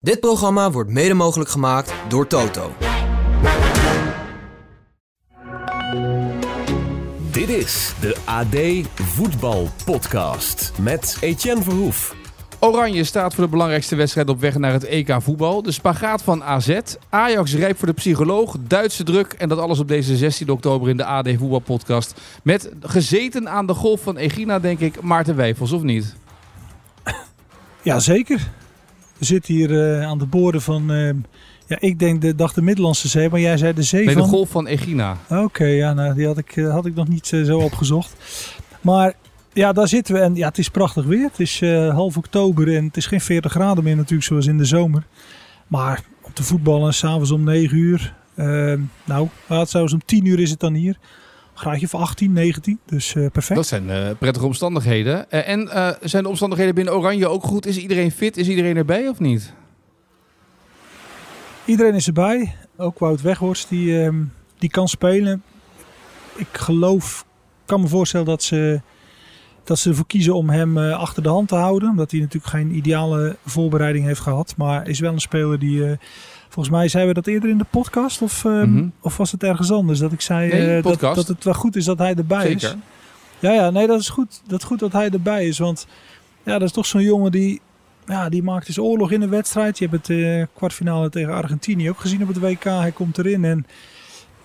Dit programma wordt mede mogelijk gemaakt door Toto. Dit is de AD Voetbal Podcast met Etienne Verhoef. Oranje staat voor de belangrijkste wedstrijd op weg naar het EK voetbal. De spagaat van AZ. Ajax rijp voor de psycholoog. Duitse druk. En dat alles op deze 16 oktober in de AD Voetbal Podcast. Met gezeten aan de golf van Egina, denk ik, Maarten Wijfels, of niet? Ja, zeker. We zitten hier eh, aan de boorden van, eh, ja, ik denk de dag de Middellandse Zee, maar jij zei de zee Nee, van... de golf van Egina. Oké, ja, nou, die had ik, eh, had ik nog niet zo opgezocht. Maar ja, daar zitten we en ja, het is prachtig weer. Het is half oktober en het is geen 40 graden meer natuurlijk zoals in de zomer. Maar op de voetballen s'avonds om 9 uur, nou, laat zelfs om 10 uur is het dan hier. Graadje of 18, 19, dus eh, perfect. Dat zijn eh, prettige omstandigheden. Eh, en zijn de omstandigheden binnen Oranje ook goed? Is iedereen fit? Is iedereen erbij of niet? Iedereen is erbij. Ook Wout Weghorst, die, ehm, die kan spelen. Ik geloof, kan me voorstellen dat ze, dat ze ervoor kiezen om hem achter de hand te houden. Omdat hij natuurlijk geen ideale voorbereiding heeft gehad. Maar is wel een speler die... volgens mij zeiden we dat eerder in de podcast. Of, ehm, Mhm. of was het ergens anders? Dat ik zei Nee, eh, dat, het wel goed is dat hij erbij is. Ja, ja, nee, dat is goed. Dat is goed dat hij erbij is. Want ja, dat is toch zo'n jongen die, ja, die maakt dus oorlog in een wedstrijd. Je hebt het eh, kwartfinale tegen Argentinië ook gezien op het WK. Hij komt erin en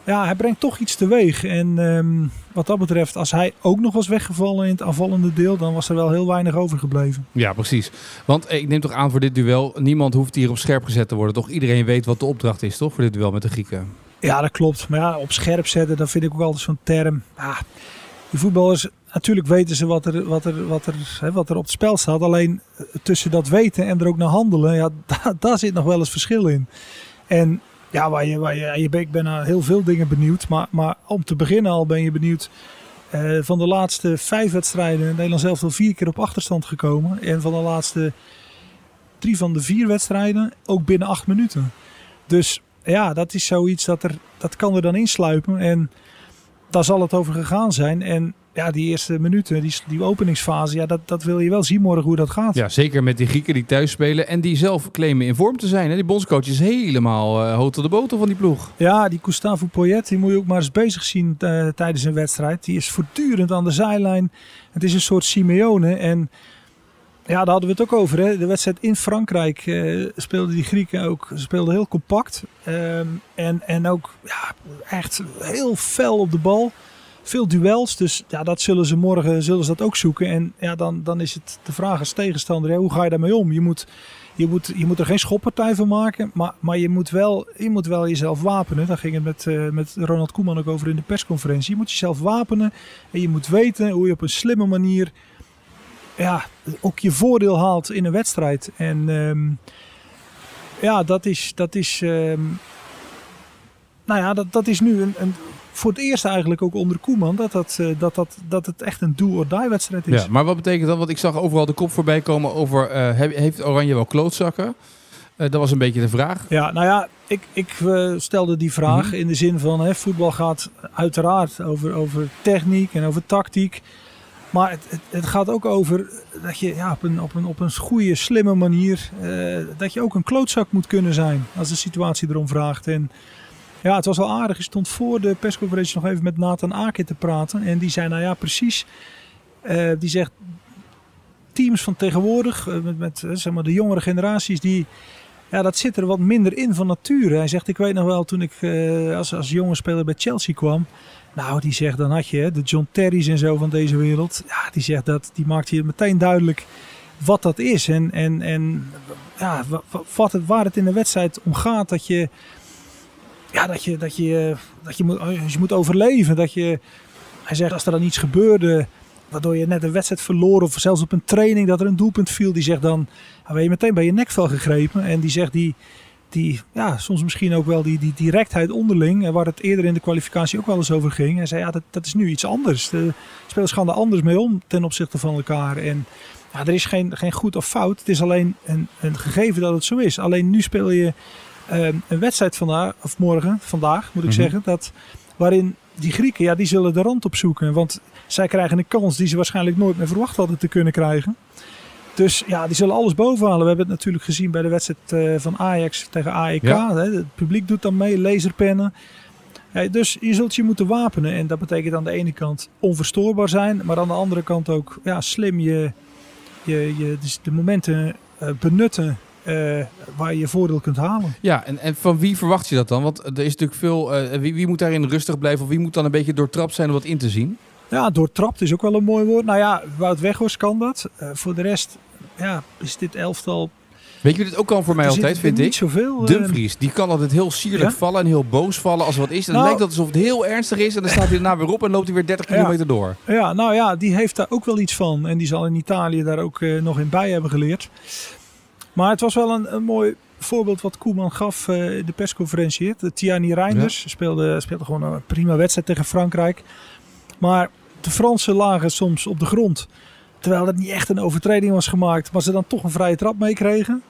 ja, hij brengt toch iets teweeg. En ehm, wat dat betreft, als hij ook nog was weggevallen in het aanvallende deel, dan was er wel heel weinig overgebleven. Ja, precies. Want eh, ik neem toch aan voor dit duel, niemand hoeft hier op scherp gezet te worden. Toch iedereen weet wat de opdracht is, toch? Voor dit duel met de Grieken. Ja, dat klopt. Maar ja, op scherp zetten, dat vind ik ook altijd zo'n term. Ah, die voetballers, natuurlijk weten ze wat er, wat, er, wat, er, hè, wat er op het spel staat. Alleen eh, tussen dat weten en er ook naar handelen, ja, daar, daar zit nog wel eens verschil in. En ja, waar je, waar je, je ben, ik ben naar heel veel dingen benieuwd. Maar, maar om te beginnen al ben je benieuwd. eh, van de laatste vijf wedstrijden, Nederland zelf al vier keer op achterstand gekomen. En van de laatste drie van de vier wedstrijden ook binnen acht minuten. Dus ja, dat is zoiets dat er, dat kan er dan insluipen. En daar zal het over gegaan zijn. En ja, die eerste minuten, die, die openingsfase, ja, dat, dat wil je wel zien morgen hoe dat gaat. Ja, zeker met die Grieken die thuis spelen en die zelf claimen in vorm te zijn. Hè? Die bondscoach is helemaal uh, de boter van die ploeg. Ja, die Gustavo Poyet, die moet je ook maar eens bezig zien uh, tijdens een wedstrijd. Die is voortdurend aan de zijlijn. Het is een soort Simeone. En ja, daar hadden we het ook over. Hè? De wedstrijd in Frankrijk uh, speelden die Grieken ook speelden heel compact. Um, en, en ook ja, echt heel fel op de bal. Veel duels, dus ja, dat zullen ze morgen zullen ze dat ook zoeken. En ja, dan, dan is het de vraag als tegenstander, ja, hoe ga je daarmee om? Je moet, je, moet, je moet er geen schoppartij van maken, maar, maar je, moet wel, je moet wel jezelf wapenen. Daar ging het met, uh, met Ronald Koeman ook over in de persconferentie. Je moet jezelf wapenen en je moet weten hoe je op een slimme manier ja, ook je voordeel haalt in een wedstrijd. En um, ja, dat is, dat is, um, nou ja, dat, dat is nu een, een, voor het eerst eigenlijk ook onder Koeman dat, dat, uh, dat, dat, dat het echt een do-or-die wedstrijd is. Ja, maar wat betekent dat? Want ik zag overal de kop voorbij komen over, uh, heeft Oranje wel klootzakken? Uh, dat was een beetje de vraag. Ja, nou ja, ik, ik uh, stelde die vraag mm -hmm. in de zin van hè, voetbal gaat uiteraard over, over techniek en over tactiek. Maar het, het, het, gaat ook over dat je ja, op, een, op, een, op een goede, slimme manier. Uh, dat je ook een klootzak moet kunnen zijn. Als de situatie erom vraagt. En ja, het was wel aardig. Je stond voor de persconferentie nog even met Nathan Ake te praten. En die zei, nou ja, precies. Uh, die zegt, teams van tegenwoordig, uh, met, met zeg maar de jongere generaties, die. Ja, dat zit er wat minder in van nature. Hij zegt, ik weet nog wel toen ik als, als jonge speler bij Chelsea kwam. Nou, die zegt, dan had je de John Terry's en zo van deze wereld. Ja, die zegt dat, die maakt je meteen duidelijk wat dat is. En, en, en ja, wat het, waar het in de wedstrijd om gaat. Dat je, ja, dat je, dat je, dat je, moet, je moet overleven. Dat je, hij zegt, als er dan iets gebeurde, waardoor je net een wedstrijd verloor. Of zelfs op een training dat er een doelpunt viel. Die zegt dan, dan ben je meteen bij je nekvel gegrepen. En die zegt, die, die, ja, soms misschien ook wel die, die directheid onderling, waar het eerder in de kwalificatie ook wel eens over ging. Hij zei, ja, dat, dat is nu iets anders. De spelers gaan er anders mee om ten opzichte van elkaar. En ja, er is geen, geen goed of fout. Het is alleen een, een gegeven dat het zo is. Alleen nu speel je uh, een wedstrijd vandaag, of morgen, vandaag moet ik mm -hmm. zeggen, dat, waarin die Grieken, ja, die zullen de rand opzoeken. Want zij krijgen een kans die ze waarschijnlijk nooit meer verwacht hadden te kunnen krijgen. Dus ja, die zullen alles bovenhalen. We hebben het natuurlijk gezien bij de wedstrijd van Ajax tegen AEK. Ja. Het publiek doet dan mee, laserpennen. Dus je zult je moeten wapenen. En dat betekent aan de ene kant onverstoorbaar zijn. Maar aan de andere kant ook ja, slim je, je, je dus de momenten eh, benutten eh, waar je je voordeel kunt halen. Ja, en, en van wie verwacht je dat dan? Want er is natuurlijk veel. eh, wie, wie moet daarin rustig blijven? Of wie moet dan een beetje doortrapt zijn om wat in te zien? Ja, doortrapt is ook wel een mooi woord. Nou ja, Wout Weghorst kan dat. Eh, voor de rest ja, is dit elftal... Weet je, dit ook al voor mij altijd, vind niet ik. zoveel... eh, Dumfries, die kan altijd heel sierlijk Ja? vallen en heel boos vallen als wat is. En dan Nou- lijkt dat alsof het heel ernstig is. En dan staat hij daarna weer op en loopt hij weer 30 Ja. kilometer door. Ja, nou ja, die heeft daar ook wel iets van. En die zal in Italië daar ook nog in bij hebben geleerd. Maar het was wel een, een mooi voorbeeld wat Koeman gaf eh, in de persconferentie. De Tiani Reinders speelde, speelde gewoon een prima wedstrijd tegen Frankrijk. Maar de Fransen lagen soms op de grond. Terwijl het niet echt een overtreding was gemaakt. Maar ze dan toch een vrije trap meekregen.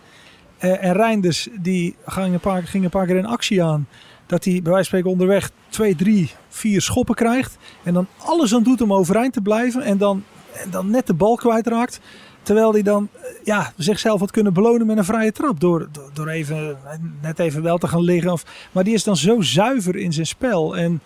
Eh, en Reinders die ging een, paar, ging een paar keer in actie aan. Dat hij bij wijze van spreken onderweg twee, drie, vier schoppen krijgt. En dan alles aan doet om overeind te blijven. En dan, en dan net de bal kwijtraakt. Terwijl hij dan eh, ja, zichzelf had kunnen belonen met een vrije trap. Door, door, door even, eh, net even wel te gaan liggen. Of, maar die is dan zo zuiver in zijn spel. En,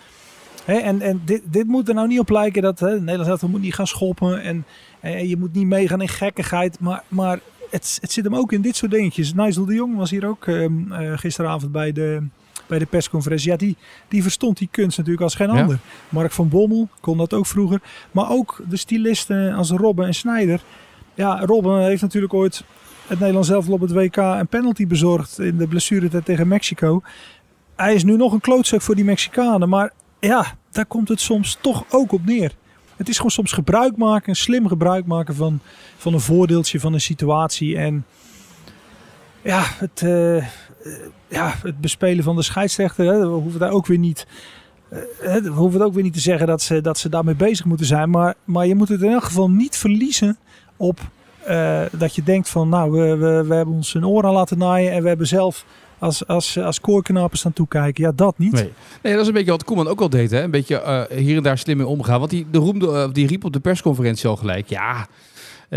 hè, en, en dit, dit moet er nou niet op lijken dat hè, Nederland moet niet gaan schoppen. En, en je moet niet meegaan in gekkigheid. Maar, maar het, het zit hem ook in dit soort dingetjes. Nigel de Jong was hier ook ehm, eh, gisteravond bij de, bij de persconferentie. Ja, die, die verstond die kunst natuurlijk als geen Ja. ander. Mark van Bommel kon dat ook vroeger. Maar ook de stylisten als Robben en Snijder. Ja, Robben heeft natuurlijk ooit het Nederlands elftal op het WK een penalty bezorgd in de blessuretijd tegen Mexico. Hij is nu nog een klootzak voor die Mexicanen. Maar ja, daar komt het soms toch ook op neer. Het is gewoon soms gebruik maken, slim gebruik maken van, van een voordeeltje van een situatie. En ja, het, eh, eh, ja, het bespelen van de scheidsrechter, hè, we hoeven daar ook weer niet. eh, hè, we hoeven ook weer niet te zeggen dat ze, dat ze daarmee bezig moeten zijn. Maar, maar je moet het in elk geval niet verliezen op eh, dat je denkt van nou, we, we, we hebben ons een oor aan laten naaien en we hebben zelf als, als, als koorknapen staan toekijken. Ja, dat niet. Nee. nee, dat is een beetje wat Koeman ook al deed. Hè? Een beetje eh, hier en daar slim mee omgaan. Want die, de roemde, eh, die riep op de persconferentie al gelijk. Ja,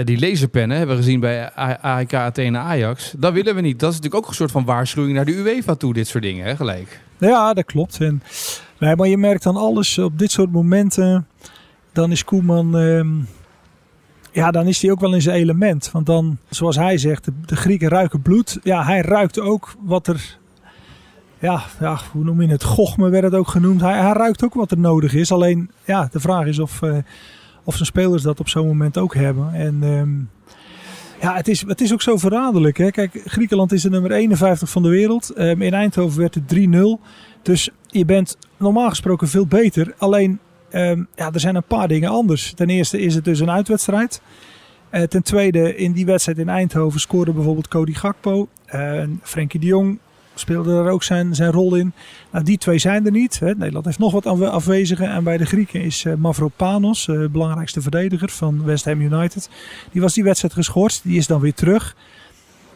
die laserpennen hebben we gezien bij A- AEK Athene Ajax. Dat willen we niet. Dat is natuurlijk ook een soort van waarschuwing naar de UEFA toe. Dit soort dingen, hè? gelijk. Ja, dat klopt. En, nee, maar je merkt dan alles op dit soort momenten. Dan is Koeman. ehm, ja, dan is hij ook wel in zijn element. Want dan, zoals hij zegt, de, Grieken ruiken bloed. Ja, hij ruikt ook wat er. Ja, ja, hoe noem je het? Gochme werd het ook genoemd. Hij, hij ruikt ook wat er nodig is. Alleen, ja, de vraag is of, eh, of zijn spelers dat op zo'n moment ook hebben. En ehm, ja, het is, het is ook zo verraderlijk. Hè? Kijk, Griekenland is de nummer 51 van de wereld. Ehm, in Eindhoven werd het 3-0. Dus je bent normaal gesproken veel beter. Alleen, ehm, ja, er zijn een paar dingen anders. Ten eerste is het dus een uitwedstrijd. Eh, ten tweede, in die wedstrijd in Eindhoven scoorde bijvoorbeeld Cody Gakpo. Uh, Frenkie de Jong speelde er ook zijn, zijn rol in. Nou, die twee zijn er niet. Hè. Nederland heeft nog wat afwe- afwezigen. En bij de Grieken is eh, Mavropanos, eh, belangrijkste verdediger van West Ham United. Die was die wedstrijd geschorst. Die is dan weer terug.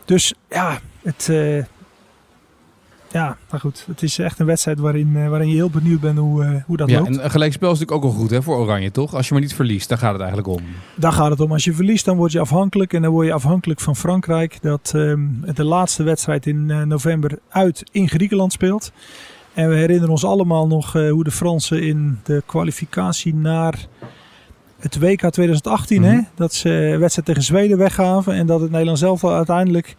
Dus ja, het, ja, maar goed. Het is echt een wedstrijd waarin, eh, waarin je heel benieuwd bent hoe, eh, hoe dat Ja, loopt. en een gelijkspel is natuurlijk ook wel goed hè, voor Oranje, toch? Als je maar niet verliest, daar gaat het eigenlijk om. Daar gaat het om. Als je verliest, dan word je afhankelijk. En dan word je afhankelijk van Frankrijk. Dat ehm, de laatste wedstrijd in eh, november uit in Griekenland speelt. En we herinneren ons allemaal nog hoe de Fransen in de kwalificatie naar het WK 2018... hè, Mhm. dat ze een wedstrijd tegen Zweden weggaven. En dat het Nederlands zelf uiteindelijk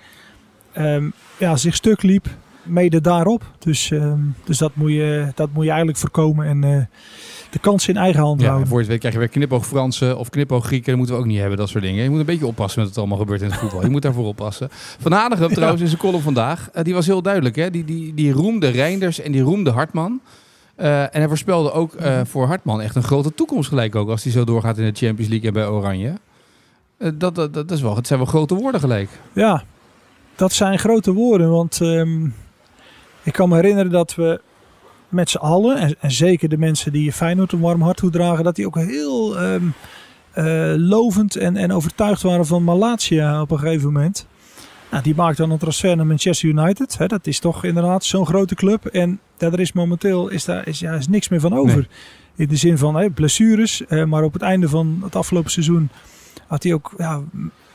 ehm, ja, zich stuk liep. Mede daarop. Dus, ehm, dus dat, moet je, dat moet je eigenlijk voorkomen. En eh, de kansen in eigen hand Ja, houden. voor het weet krijg je weer knipoog Fransen of knipoog Grieken. Dat moeten we ook niet hebben, dat soort dingen. Je moet een beetje oppassen met wat er allemaal gebeurt in het voetbal. Je moet daarvoor oppassen. Van Hanegem trouwens in zijn column vandaag, eh, die was heel duidelijk. Hè? Die, die, die roemde Reinders en die roemde Hartman. Eh, en hij voorspelde ook eh, voor Hartman echt een grote toekomst gelijk ook. Als hij zo doorgaat in de Champions League en bij Oranje. Dat, dat, dat, is wel, het zijn wel grote woorden gelijk. Ja, dat zijn grote woorden. Want ehm, ik kan me herinneren dat we met z'n allen, en, en zeker de mensen die Feyenoord een warm hart toedragen, dat die ook heel ehm, eh, lovend en, en overtuigd waren van Malatia op een gegeven moment. Nou, die maakt dan een transfer naar Manchester United. Hè, dat is toch inderdaad zo'n grote club. En ja, er is momenteel is daar, is, ja, is niks meer van over. Nee. In de zin van hè, blessures. eh, maar op het einde van het afgelopen seizoen had hij ook ja,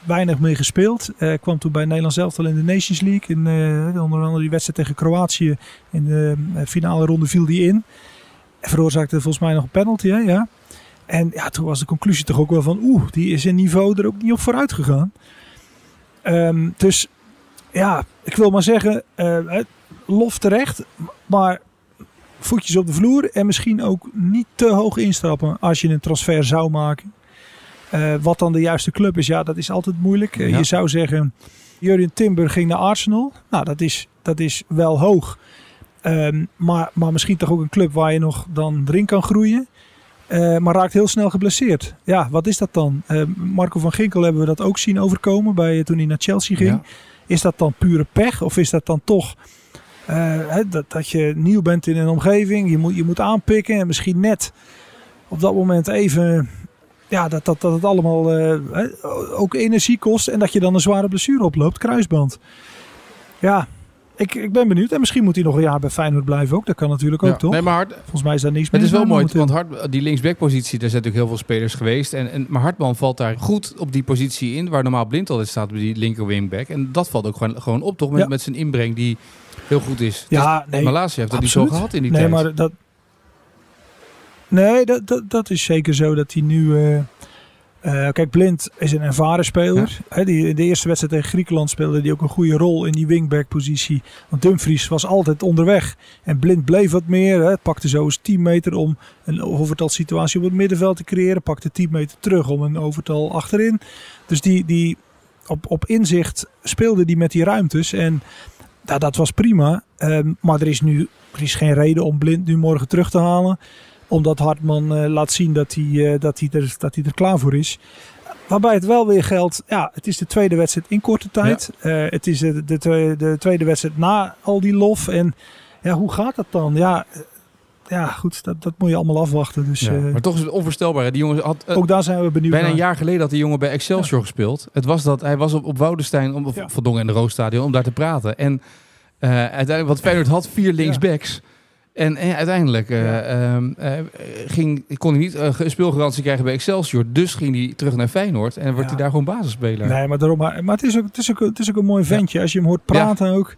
weinig mee gespeeld. Uh, kwam toen bij Nederland zelf al in de Nations League. In, uh, onder andere die wedstrijd tegen Kroatië. In de finale ronde viel die in. En veroorzaakte volgens mij nog een penalty. Hè? Ja. En ja, toen was de conclusie toch ook wel van... Oeh, die is in niveau er ook niet op vooruit gegaan. Um, dus ja, ik wil maar zeggen... lof terecht. Maar voetjes op de vloer. En misschien ook niet te hoog instappen als je een transfer zou maken. Uh, wat dan de juiste club is, ja, dat is altijd moeilijk. Uh, Je zou zeggen, Jurien Timber ging naar Arsenal. Nou, dat is, dat is wel hoog. Um, maar, maar misschien toch ook een club waar je nog dan erin kan groeien. Uh, maar raakt heel snel geblesseerd. Ja, wat is dat dan? Marco van Ginkel hebben we dat ook zien overkomen bij, toen hij naar Chelsea ging. Ja. Is dat dan pure pech? Of is dat dan toch dat, dat je nieuw bent in een omgeving? Je moet, je moet aanpikken en misschien net op dat moment even ja, dat, dat, dat het allemaal uh, ook energie kost en dat je dan een zware blessure oploopt, kruisband. Ja, ik, ik ben benieuwd. En misschien moet hij nog een jaar bij Feyenoord blijven ook. Dat kan natuurlijk ook, toch? Nee, maar Hart, Volgens mij is daar niks meer. Het is wel mooi, want Hart, die linksbackpositie, daar zijn natuurlijk heel veel spelers geweest. En, en, maar Hartman valt daar goed op die positie in, waar normaal Blind altijd staat bij die linker wingback. En dat valt ook gewoon, gewoon op, toch? Met, met zijn inbreng die heel goed is. Ja, dus, nee. Malasia heeft dat niet zo gehad in die nee, tijd. Maar dat, Nee, dat, dat, dat is zeker zo dat hij nu. Uh, uh, kijk, Blind is een ervaren speler. Ja. die, in de eerste wedstrijd tegen Griekenland speelde hij ook een goede rol in die wingback-positie. Want Dumfries was altijd onderweg. En Blind bleef wat meer. Hè, pakte zo eens 10 meter om een overtalsituatie op het middenveld te creëren. Pakte 10 meter terug om een overtal achterin. Dus die, die op, op inzicht speelde die met die ruimtes. En dat, dat was prima. Um, maar er is nu er is geen reden om Blind nu morgen terug te halen omdat Hartman uh, laat zien dat hij, uh, dat, hij er, dat hij er klaar voor is. Waarbij het wel weer geldt, ja, het is de tweede wedstrijd in korte tijd. Ja. Uh, het is de, de, tweede, de, tweede wedstrijd na al die lof. En ja, hoe gaat dat dan? Ja, ja goed, dat, dat moet je allemaal afwachten. Dus, ja, maar toch is het onvoorstelbaar. Die jongen had, ook daar zijn we benieuwd Bijna naar. een jaar geleden had die jongen bij Excelsior ja. gespeeld. Het was dat, hij was op, op Woudenstein, om. Verdongen in de Roosstadion, om daar te praten. En uiteindelijk, wat Feyenoord had, vier linksbacks. En, en, uiteindelijk uh, ja. uh, ging, kon hij niet uh, speelgarantie krijgen bij Excelsior. Dus ging hij terug naar Feyenoord. En wordt ja. hij daar gewoon basisspeler. Nee, maar, daarom, maar, maar het, is ook, het, is ook, het is ook een mooi ventje. Als je hem hoort praten ook.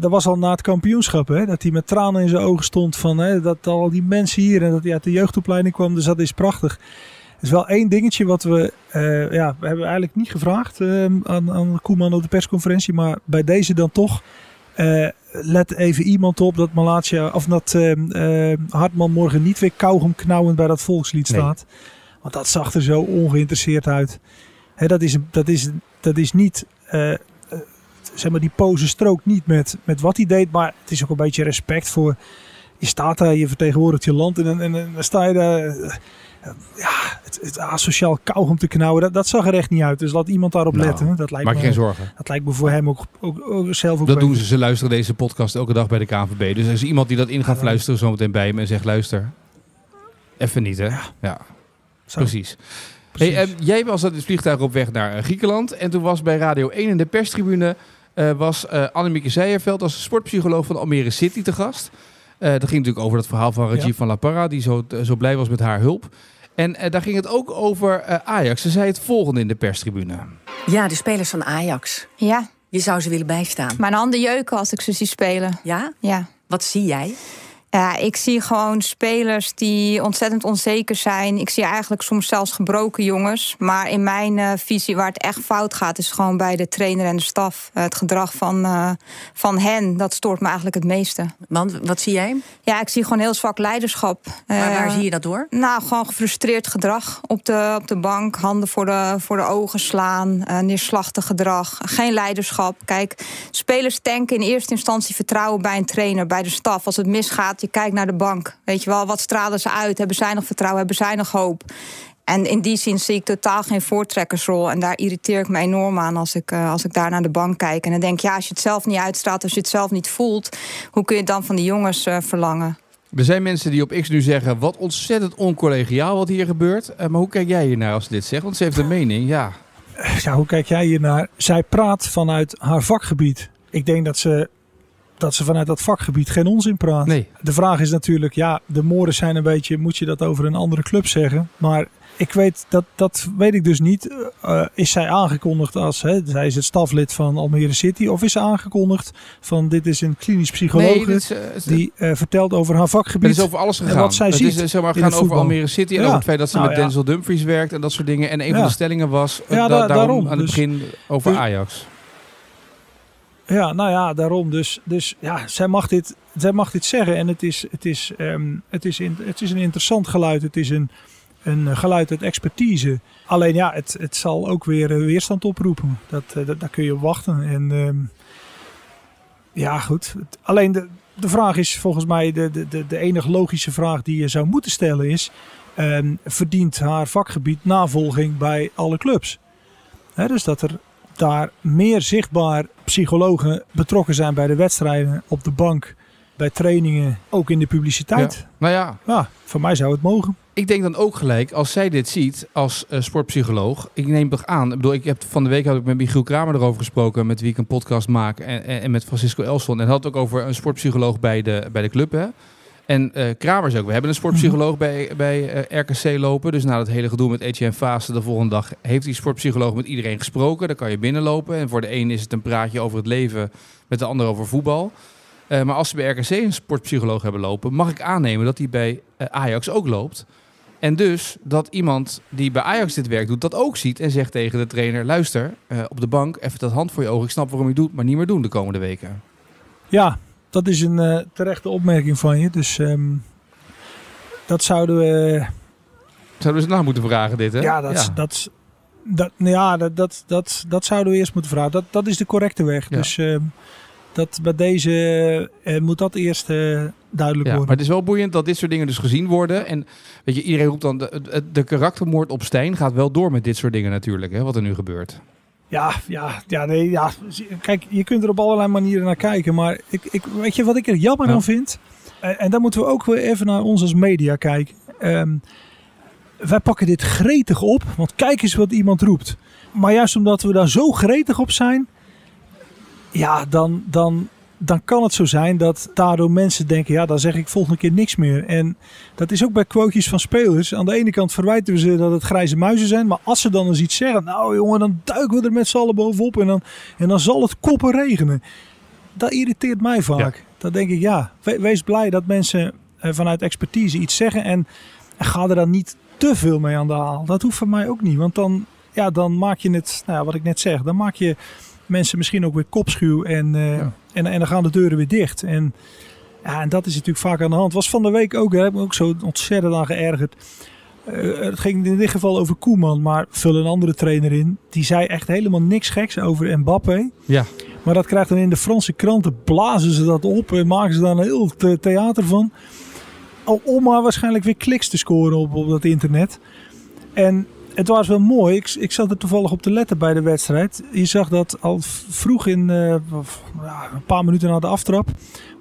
dat was al na het kampioenschap. Hè, dat hij met tranen in zijn ogen stond. Van, hè, dat al die mensen hier. En dat hij uit de jeugdopleiding kwam. Dus dat is prachtig. Er is wel één dingetje wat we... ja, we hebben eigenlijk niet gevraagd aan, aan Koeman op de persconferentie. Maar bij deze dan toch... Let even iemand op dat Malatia of dat uh, uh, Hartman morgen niet weer kauwgom knauwend bij dat volkslied staat. Nee. Want dat zag er zo ongeïnteresseerd uit. Hè, dat, is, dat, is, dat is niet, uh, zeg maar, die pose strookt niet met, met wat hij deed. Maar het is ook een beetje respect voor. Je staat daar, je vertegenwoordigt je land en, en, en dan sta je daar ja, het, het asociaal kauwgom te knauwen, dat, dat zag er echt niet uit. Dus laat iemand daarop nou, letten. Dat lijkt maak me, geen zorgen. Dat lijkt me voor hem ook, ook, ook zelf ook Dat doen ze. Ze luisteren deze podcast elke dag bij de KNVB. Dus er is iemand die dat in gaat ja, fluisteren zometeen bij hem en zegt luister, even niet hè. Ja, ja. precies. Precies. Hey, uh, jij was het vliegtuig op weg naar uh, Griekenland. En toen was bij Radio 1 in de perstribune... Uh, was Annemieke Zeijerveld als sportpsycholoog van Almere City te gast. Dat ging natuurlijk over het verhaal van Rajiv ja. van La Parra... die zo, zo blij was met haar hulp. En uh, daar ging het ook over uh, Ajax. Ze zei het volgende in de perstribune. Ja, de spelers van Ajax. Ja. Je zou ze willen bijstaan. Mijn handen jeuken als ik ze zie spelen. Ja? Ja. Wat zie jij? Ja, ik zie gewoon spelers die ontzettend onzeker zijn. Ik zie eigenlijk soms zelfs gebroken jongens. Maar in mijn uh, visie, waar het echt fout gaat, is gewoon bij de trainer en de staf. Uh, het gedrag van, uh, van hen, dat stoort me eigenlijk het meeste. Want wat zie jij? Ja, ik zie gewoon heel zwak leiderschap. Maar waar zie je dat door? Nou, gewoon gefrustreerd gedrag op de, op de bank. Handen voor de, voor de ogen slaan. neerslachtig gedrag. Geen leiderschap. Kijk, spelers tanken in eerste instantie vertrouwen bij een trainer, bij de staf. Als het misgaat je kijkt naar de bank. Weet je wel, wat stralen ze uit? Hebben zij nog vertrouwen? Hebben zij nog hoop? En in die zin zie ik totaal geen voortrekkersrol. En daar irriteer ik me enorm aan als ik, uh, als ik daar naar de bank kijk. En dan denk ik, ja, als je het zelf niet uitstraalt, als je het zelf niet voelt, hoe kun je het dan van de jongens uh, verlangen? Er zijn mensen die op X nu zeggen, wat ontzettend oncollegiaal wat hier gebeurt. Uh, maar hoe kijk jij hier naar als ze dit zegt? Want ze heeft een mening, ja. Ja, hoe kijk jij hier naar? Zij praat vanuit haar vakgebied. Ik denk dat ze dat ze vanuit dat vakgebied geen onzin praat. Nee. De vraag is natuurlijk, ja, de moren zijn een beetje, moet je dat over een andere club zeggen? Maar ik weet, dat, dat weet ik dus niet. Uh, is zij aangekondigd als, hè, zij is het staflid van Almere City, of is ze aangekondigd van dit is een klinisch psycholoog Nee, eh, die eh, vertelt over haar vakgebied? Het is over alles En gegaan. wat zij het ziet is eh, zeg maar, gaan over. Almere City en Ja. over het feit dat ze Nou met ja. Denzel Dumfries werkt en dat soort dingen. En een van de stellingen was eh, da- daarom, daarom. aan het Dus- begin over dus- Ajax. Ja, nou ja, daarom. Dus, dus ja, zij mag dit, zij mag dit zeggen. En het is, het is, ehm, het is, in, het is een interessant geluid. Het is een, een geluid uit expertise. Alleen ja, het, het zal ook weer eh, weerstand oproepen. Dat, eh, dat, daar kun je op wachten. En ehm, ja, goed. Alleen de, de vraag is volgens mij, de, de, de, enige logische vraag die je zou moeten stellen is... ehm, verdient haar vakgebied navolging bij alle clubs? Dus dat er daar meer zichtbaar psychologen betrokken zijn bij de wedstrijden, op de bank, bij trainingen, ook in de publiciteit. Nou ja, Ja, voor mij zou het mogen. ik denk dan ook gelijk, als zij dit ziet als eh, sportpsycholoog. Ik neem toch aan, ik bedoel, ik heb van de week had ik met Michiel Kramer erover gesproken, met wie ik een podcast maak. En, en, en met Francisco Elson. En had het ook over een sportpsycholoog bij de, bij de club. Hè? En eh Kramer zei ook, we hebben een sportpsycholoog bij, bij eh, RKC lopen. Dus na dat hele gedoe met Etienne Fase de volgende dag heeft die sportpsycholoog met iedereen gesproken. Dan kan je binnenlopen. En voor de een is het een praatje over het leven, met de ander over voetbal. Eh, maar als ze bij RKC een sportpsycholoog hebben lopen, mag ik aannemen dat die bij eh, Ajax ook loopt. En dus dat iemand die bij Ajax dit werk doet, dat ook ziet en zegt tegen de trainer: luister, eh, op de bank, even dat hand voor je ogen. Ik snap waarom je doet, maar niet meer doen de komende weken. Ja, dat is een eh, terechte opmerking van je. Dus ehm, dat zouden we. Zouden we ze nou moeten vragen, dit hè? Ja, dat, dat, nou ja dat, dat, dat, dat zouden we eerst moeten vragen. Dat, dat is de correcte weg. Ja. Dus ehm, dat bij deze eh, moet dat eerst eh, duidelijk Ja, maar worden. het is wel boeiend dat dit soort dingen dus gezien worden. En weet je, iedereen roept dan, de, de, de karaktermoord op Stijn gaat wel door met dit soort dingen natuurlijk, hè, wat er nu gebeurt. Ja, ja, ja, nee, ja. Kijk, je kunt er op allerlei manieren naar kijken. Maar ik, ik, weet je wat ik er jammer Ja. aan vind? En, en dan moeten we ook weer even naar ons als media kijken. Ehm, wij pakken dit gretig op, want kijk eens wat iemand roept. Maar juist omdat we daar zo gretig op zijn, ja, dan, dan, dan kan het zo zijn dat daardoor mensen denken, ja, dan zeg ik volgende keer niks meer. En dat is ook bij quotejes van spelers. Aan de ene kant verwijten we ze dat het grijze muizen zijn, maar als ze dan eens iets zeggen, nou jongen, dan duiken we er met z'n allen bovenop en dan, en dan zal het koppen regenen. Dat irriteert mij vaak. Dan denk ik, ja, we- wees blij dat mensen eh, vanuit expertise iets zeggen en, ga er dan niet te veel mee aan de haal. Dat hoeft voor mij ook niet, want dan, ja, dan maak je het, nou ja, wat ik net zeg, dan maak je mensen misschien ook weer kopschuw en, eh, Ja. En, en dan gaan de deuren weer dicht. En, ja, en dat is natuurlijk vaak aan de hand. Was van de week ook, daar heb ik me ook zo ontzettend aan geërgerd. Eh, het ging in dit geval over Koeman, maar vul een andere trainer in. Die zei echt helemaal niks geks over Mbappé. Ja. Maar dat krijgt dan in de Franse kranten, blazen ze dat op en maken ze daar een heel the- theater van. Al- Om maar waarschijnlijk weer kliks te scoren op, op dat internet. En het was wel mooi. Ik, ik zat er toevallig op te letten bij de wedstrijd. Je zag dat al vroeg in, eh, een paar minuten na de aftrap,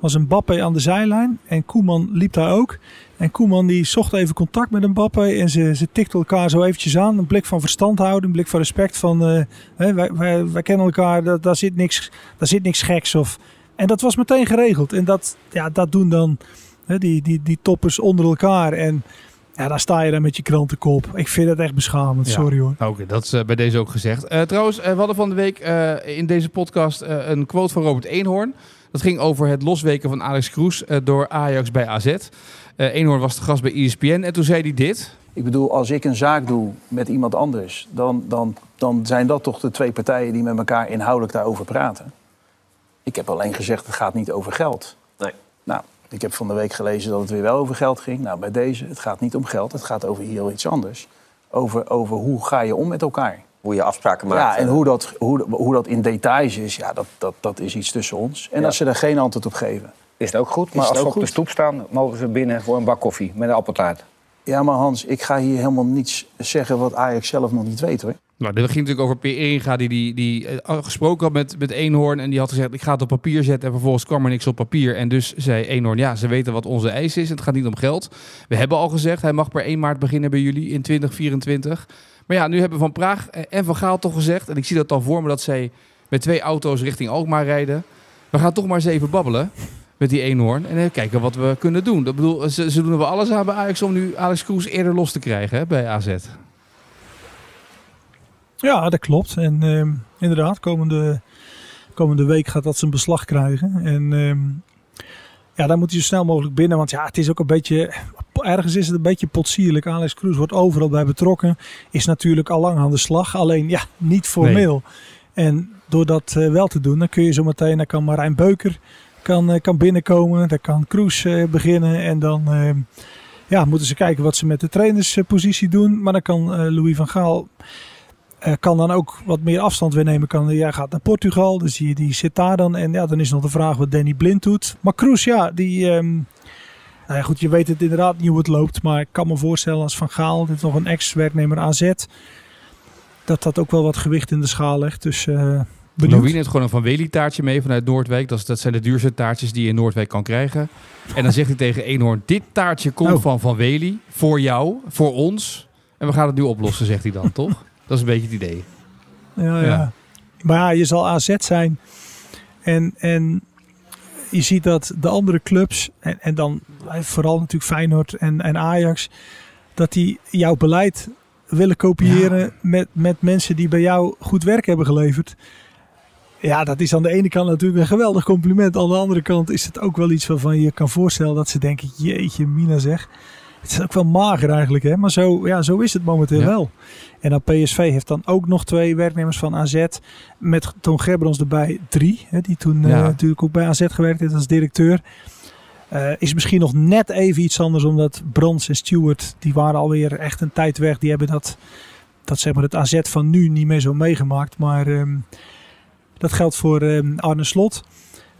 was Mbappé aan de zijlijn. En Koeman liep daar ook. En Koeman die zocht even contact met Mbappé. En ze, ze tikten elkaar zo eventjes aan. Een blik van verstandhouding, een blik van respect. Van, eh, hè, wij, wij, wij kennen elkaar, daar, daar, zit niks, daar zit niks geks. Of, en dat was meteen geregeld. En dat, ja, dat doen dan hè, die, die, die toppers onder elkaar. En ja, dan sta je daar met je krantenkop. Ik vind het echt beschamend, Ja. sorry hoor. Oké, dat is eh, bij deze ook gezegd. Eh, trouwens, eh, we hadden van de week eh, in deze podcast eh, een quote van Robert Eenhoorn. Dat ging over het losweken van Alex Kroes eh, door Ajax bij AZ. Eh Eenhoorn was de gast bij ESPN en toen zei hij dit. Ik bedoel, als ik een zaak doe met iemand anders, dan, dan, dan zijn dat toch de twee partijen die met elkaar inhoudelijk daarover praten. Ik heb alleen gezegd, het gaat niet over geld. Nee. Nou, ik heb van de week gelezen dat het weer wel over geld ging. Nou, bij deze, het gaat niet om geld, het gaat over heel iets anders. Over, over hoe ga je om met elkaar. Hoe je afspraken maakt. Ja, en eh, hoe dat, hoe, hoe dat in details is, ja, dat, dat, dat is iets tussen ons. En Ja. als ze er geen antwoord op geven. Is het ook goed, Is maar als ze op de stoep staan, mogen ze binnen voor een bak koffie met een appeltaart. Ja, maar Hans, ik ga hier helemaal niets zeggen wat Ajax zelf nog niet weet hoor. Nou, dit ging natuurlijk over Peer Eringa, die, die, die eh, gesproken had met, met Eenhoorn. En die had gezegd, ik ga het op papier zetten. En vervolgens kwam er niks op papier. En dus zei Eenhoorn, ja, ze weten wat onze eis is. Het gaat niet om geld. We hebben al gezegd, hij mag per 1 maart beginnen bij jullie in 2024. Maar ja, nu hebben Van Praag en Van Gaal toch gezegd... en ik zie dat al voor me, dat zij met twee auto's richting Alkmaar rijden. We gaan toch maar eens even babbelen met die eenhoorn. En kijken wat we kunnen doen. Dat bedoel, ze, ze doen er wel alles aan bij Ajax om nu Alex Kroes eerder los te krijgen hè, bij AZ. Ja, dat klopt. En ehm, inderdaad, komende, komende week gaat dat zijn beslag krijgen. En ehm, ja, daar moet hij zo snel mogelijk binnen. Want ja, het is ook een beetje. Ergens is het een beetje potsierlijk. Alex Kroes wordt overal bij betrokken. Is natuurlijk al lang aan de slag. Alleen ja, niet formeel. En door dat eh, wel te doen, dan kun je zo meteen. Dan kan Marijn Beuker kan, eh, kan binnenkomen. Dan kan Kroes eh, beginnen. En dan ehm, ja, moeten ze kijken wat ze met de trainerspositie doen. Maar dan kan Louis van Gaal. Eh, kan dan ook wat meer afstand weer nemen. Kan, jij gaat naar Portugal, dus die, die zit daar dan. En ja, dan is nog de vraag wat Danny Blind doet. Maar Kroes, ja, die... ehm, nou ja, goed, je weet het inderdaad niet hoe het loopt. Maar ik kan me voorstellen als Van Gaal, dit is nog een ex-werknemer AZ... dat dat ook wel wat gewicht in de schaal legt. Dus benieuwd. Louis neemt gewoon een Van Wely taartje mee vanuit Noordwijk. Dat, dat zijn de duurste taartjes die je in Noordwijk kan krijgen. En dan zegt hij tegen Eenhoorn, dit taartje komt Oh. van Van Wely. Voor jou, voor ons. En we gaan het nu oplossen, zegt hij dan, toch? Dat is een beetje het idee. Ja, ja. Ja. Maar ja, je zal AZ zijn. En, en je ziet dat de andere clubs, en, en dan vooral natuurlijk Feyenoord en, en Ajax, dat die jouw beleid willen kopiëren met, met mensen die bij jou goed werk hebben geleverd. Ja, dat is aan de ene kant natuurlijk een geweldig compliment. Aan de andere kant is het ook wel iets waarvan je kan voorstellen dat ze denken, jeetje mina zeg. Het is ook wel mager eigenlijk, hè? maar zo, ja, zo is het momenteel Ja. wel. En dan PSV heeft dan ook nog twee werknemers van AZ. Met Toon Gerbrands erbij drie. Hè, die toen eh, natuurlijk ook bij AZ gewerkt heeft als directeur. Eh, is misschien nog net even iets anders. Omdat Brands en Stewart, die waren alweer echt een tijd weg. Die hebben dat, dat zeg maar het AZ van nu niet meer zo meegemaakt. Maar ehm, dat geldt voor ehm, Arne Slot.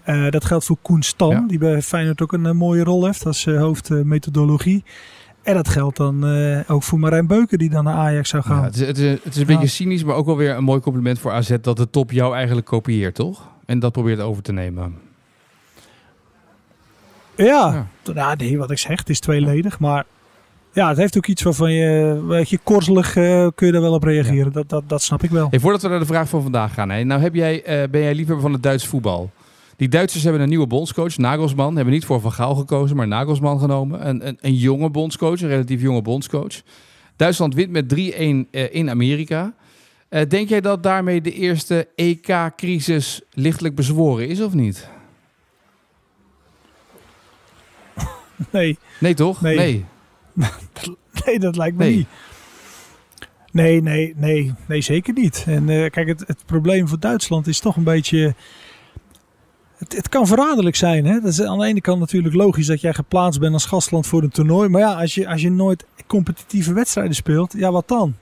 Eh, dat geldt voor Koen Stam. Ja. Die bij Feyenoord ook een eh, mooie rol heeft. Als eh, hoofd eh, methodologie. En dat geldt dan ook voor Marijn Beuken. Die dan naar Ajax zou gaan. Ja, het, is, het, is, het is een beetje cynisch, maar ook wel weer een mooi compliment voor AZ... dat de top jou eigenlijk kopieert, toch? En dat probeert over te nemen. Ja, Nou, nee, wat ik zeg, het is tweeledig. Maar ja, het heeft ook iets waarvan je, weet je, korzelig eh, kun je daar wel op reageren. Dat, dat, dat snap ik wel. Hey, voordat we naar de vraag van vandaag gaan. Hè, nou heb jij, ben jij liefhebber van het Duits voetbal? Die Duitsers hebben een nieuwe bondscoach, Nagelsman. Hebben niet voor Van Gaal gekozen, maar Nagelsman genomen. Een, een, een jonge bondscoach, een relatief jonge bondscoach. Duitsland wint met 3-1 eh, in Amerika. Eh, denk jij dat daarmee de eerste EK-crisis lichtelijk bezworen is of niet? Nee, Nee, toch? Nee. nee. nee dat lijkt me Nee. niet. Nee, nee, nee, nee, zeker niet. En eh, kijk, het, het probleem voor Duitsland is toch een beetje... Het, kan verraderlijk zijn. Hè? Dat is aan de ene kant natuurlijk logisch dat jij geplaatst bent als gastland voor een toernooi. Maar ja, als je, als je nooit competitieve wedstrijden speelt, ja, wat dan?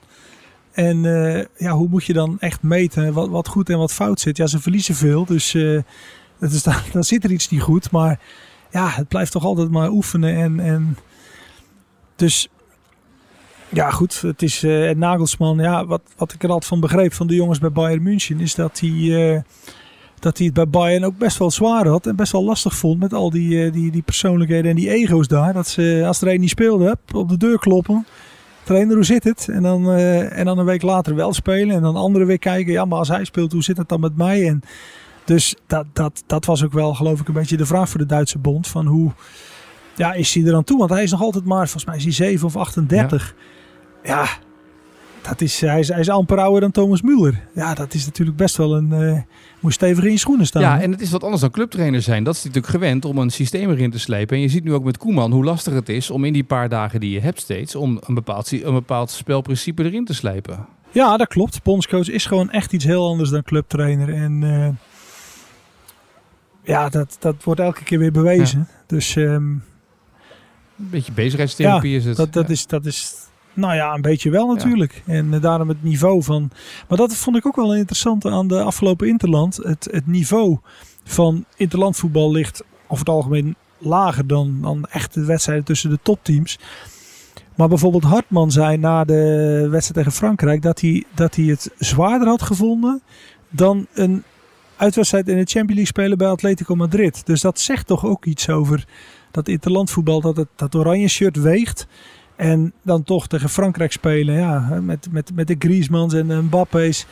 En eh, ja, hoe moet je dan echt meten wat, wat goed en wat fout zit? Ja, ze verliezen veel, dus dat is, dan, dan zit er iets niet goed. Maar ja, het blijft toch altijd maar oefenen. En, en dus ja, goed. Het is eh Nagelsman. Ja, wat, wat ik er altijd van begreep van de jongens bij Bayern München is dat hij, dat hij het bij Bayern ook best wel zwaar had en best wel lastig vond met al die, eh, die, die persoonlijkheden en die ego's daar. Dat ze als er een niet speelde, op de deur kloppen. Trainer, hoe zit het? En dan, eh, en dan een week later wel spelen. En dan anderen weer kijken. Ja, maar als hij speelt, hoe zit het dan met mij? En dus dat, dat, dat was ook wel, geloof ik, een beetje de vraag voor de Duitse bond. Van hoe ja, is hij er aan toe? Want hij is nog altijd maar, volgens mij is hij 7 of 38. Ja, dat is, hij, is, hij is amper ouder dan Thomas Müller. Ja, dat is natuurlijk best wel een... eh moet stevig in je schoenen staan. Ja, en het is wat anders dan clubtrainer zijn. Dat is natuurlijk gewend om een systeem erin te slepen. En je ziet nu ook met Koeman hoe lastig het is om in die paar dagen die je hebt steeds... om een bepaald, een bepaald spelprincipe erin te slijpen. Ja, dat klopt. Bondscoach is gewoon echt iets heel anders dan clubtrainer. En eh, ja, dat, dat wordt elke keer weer bewezen. Dus ehm, Een beetje bezigheidstherapie Ja, is het. dat, dat, Ja. is, dat is, nou ja, een beetje wel natuurlijk. En eh, daarom het niveau van... Maar dat vond ik ook wel een interessante aan de afgelopen Interland. Het, het niveau van interlandvoetbal ligt over het algemeen lager dan, dan echte wedstrijden tussen de topteams. Maar bijvoorbeeld Hartman zei na de wedstrijd tegen Frankrijk dat hij, dat hij het zwaarder had gevonden dan een uitwedstrijd in de Champions League spelen bij Atletico Madrid. Dus dat zegt toch ook iets over dat interlandvoetbal, dat het dat oranje shirt weegt. En dan toch tegen Frankrijk spelen, ja, met, met, met de Griezmanns en Mbappé's.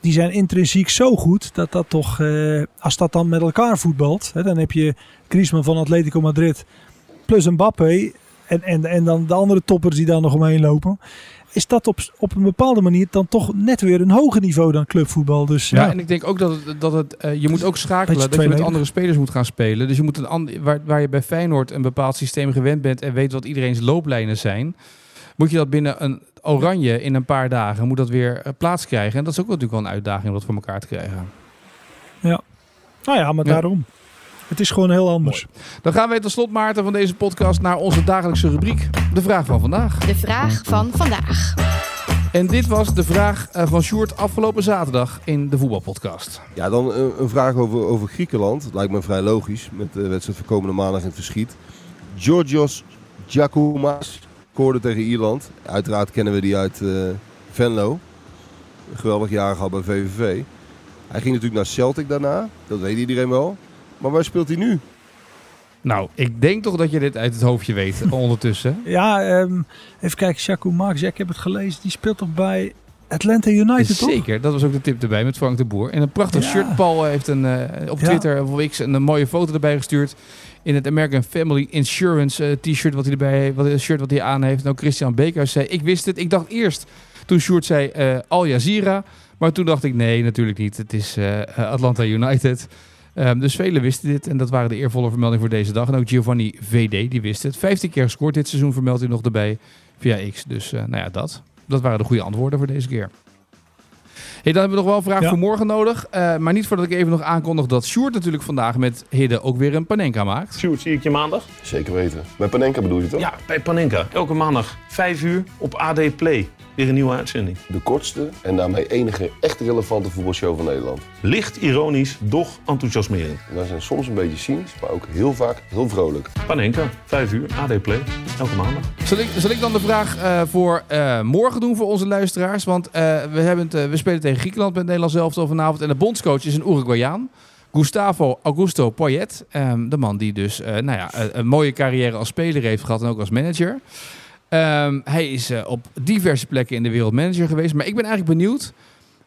die zijn intrinsiek zo goed dat dat toch, eh, als dat dan met elkaar voetbalt, hè, dan heb je Griezmann van Atletico Madrid plus Mbappé en, en, en dan de andere toppers die daar nog omheen lopen. Is dat op, op een bepaalde manier dan toch net weer een hoger niveau dan clubvoetbal. Dus Ja, ja, en ik denk ook dat het, dat het eh, je moet ook schakelen. Dat je met andere spelers moet gaan spelen. Dus je moet een ander, waar, waar je bij Feyenoord een bepaald systeem gewend bent en weet wat iedereen's looplijnen zijn, moet je dat binnen een oranje in een paar dagen moet dat weer eh, plaats krijgen. En dat is ook natuurlijk wel een uitdaging om dat voor elkaar te krijgen. nou ja, maar Ja. daarom. Het is gewoon heel anders. Dan gaan wij tot slot, Maarten, van deze podcast naar onze dagelijkse rubriek. De vraag van vandaag. De vraag van vandaag. En dit was de vraag eh, van Sjoerd afgelopen zaterdag in de voetbalpodcast. Ja, dan een, een vraag over, over Griekenland. Lijkt me vrij logisch met de wedstrijd van komende maandag in het verschiet. Georgios Giacoumas scoorde tegen Ierland. Uiteraard kennen we die uit eh, Venlo. Een geweldig jaar gehad bij VVV. Hij ging natuurlijk naar Celtic daarna. Dat weet iedereen wel. Maar waar speelt hij nu? Nou, ik denk toch dat je dit uit het hoofdje weet ondertussen. Ja, ehm, even kijken. Jaco Marx, ja, ik heb het gelezen. Die speelt toch bij Atlanta United, toch? Zeker, dat was ook de tip erbij met Frank de Boer. En een prachtig Ja. shirt. Paul heeft een, eh, op Ja. Twitter of X een, mooie foto erbij gestuurd. In het American Family Insurance eh, t-shirt wat hij erbij heeft. Wat, een shirt wat hij aan heeft. En ook Christian Beekhuis zei, ik wist het. Ik dacht eerst, toen Sjoerd zei eh, Al Jazeera. Maar toen dacht ik, nee, natuurlijk niet. Het is eh, Atlanta United. Ehm, dus velen wisten dit. En dat waren de eervolle vermeldingen voor deze dag. En ook Giovanni VD, die wist het. 15 keer gescoord dit seizoen, vermeldt hij nog erbij via X. Dus eh, nou ja, dat. Dat waren de goede antwoorden voor deze keer. Hey, dan hebben we nog wel een vraag Ja. voor morgen nodig. Eh, maar niet voordat ik even nog aankondig dat Sjoerd natuurlijk vandaag met Hidde ook weer een panenka maakt. Sjoerd, zie ik je maandag? Zeker weten. Met Panenka bedoel je toch? Ja, bij Panenka. Elke maandag, 5 uur op AD Play. Weer een nieuwe uitzending. De kortste en daarmee enige echt relevante voetbalshow van Nederland. Licht ironisch, doch enthousiasmerend. En wij zijn soms een beetje cynisch, maar ook heel vaak heel vrolijk. Panenka, 5 uur, AD Play. Elke maandag. Zal ik, zal ik dan de vraag eh, voor eh, morgen doen voor onze luisteraars? Want eh, we, hebben het, we spelen tegen Griekenland met Nederland zelf vanavond. En de bondscoach is een Uruguayaan. Gustavo Augusto Poyet. Ehm, de man die dus eh, nou ja, een mooie carrière als speler heeft gehad en ook als manager. Ehm, hij is eh, op diverse plekken in de wereld manager geweest. Maar ik ben eigenlijk benieuwd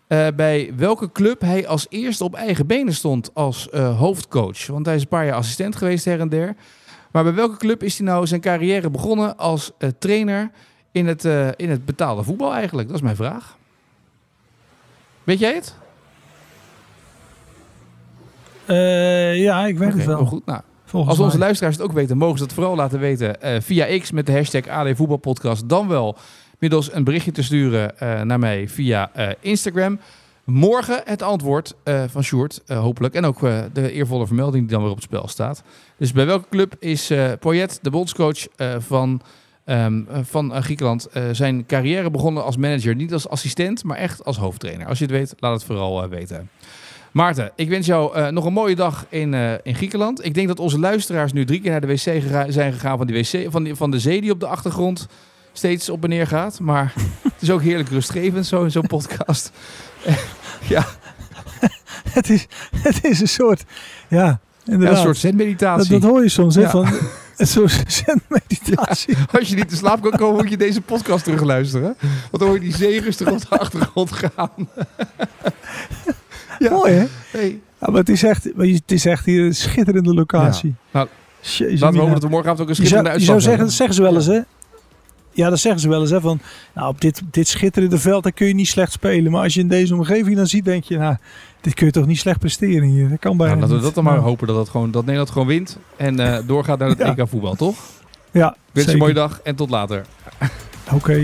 eh, bij welke club hij als eerste op eigen benen stond als eh, hoofdcoach. Want hij is een paar jaar assistent geweest her en der. Maar bij welke club is hij nou zijn carrière begonnen als trainer in het, in het betaalde voetbal eigenlijk? Dat is mijn vraag. Weet jij het? Ja, ik weet het wel. goed. Nou, Volgens als onze mij. luisteraars het ook weten, mogen ze dat vooral laten weten eh, via X met de hashtag AD Voetbalpodcast. Dan wel middels een berichtje te sturen eh, naar mij via eh, Instagram. Morgen het antwoord van Sjoerd, hopelijk. En ook de eervolle vermelding die dan weer op het spel staat. Dus bij welke club is Poyet, de bondscoach van, ehm, eh, van Griekenland, zijn carrière begonnen als manager? Niet als assistent, maar echt als hoofdtrainer. Als je het weet, laat het vooral weten. Maarten, ik wens jou eh, nog een mooie dag in, eh, in Griekenland. Ik denk dat onze luisteraars nu drie keer naar de wc zijn gegaan van, die wc, van, die, van de zee die op de achtergrond steeds op en neer gaat. Maar het is ook heerlijk rustgevend, zo in zo'n podcast. ja, het, is, het is een soort, ja, een soort dat, zenmeditatie. dat hoor je soms, hè, Ja. van een soort zenmeditatie. Als je niet te slaap kan komen, moet je deze podcast terugluisteren. Want dan hoor je die zee rustig op de achtergrond gaan. Ja. Mooi, hè? Hey. Ja, maar het is echt, maar je- het is echt hier een schitterende locatie. Nou, Jezus, Laten we hopen dat we morgenavond ook een Je zou, schitterende je zou uitslag zeggen, dat zeggen ze wel eens, hè? Ja, dat zeggen ze wel eens, hè? Van, nou, op dit, dit schitterende veld, daar kun je niet slecht spelen. Maar als je in deze omgeving dan ziet, denk je, nou, dit kun je toch niet slecht presteren hier. Dat kan bijna Nou, laten we dat dan maar Nou, hopen dat, dat, gewoon, dat Nederland gewoon wint. En eh, doorgaat naar het Ja. EK voetbal, toch? Ja, Ik wens je een mooie dag en tot later. Oké.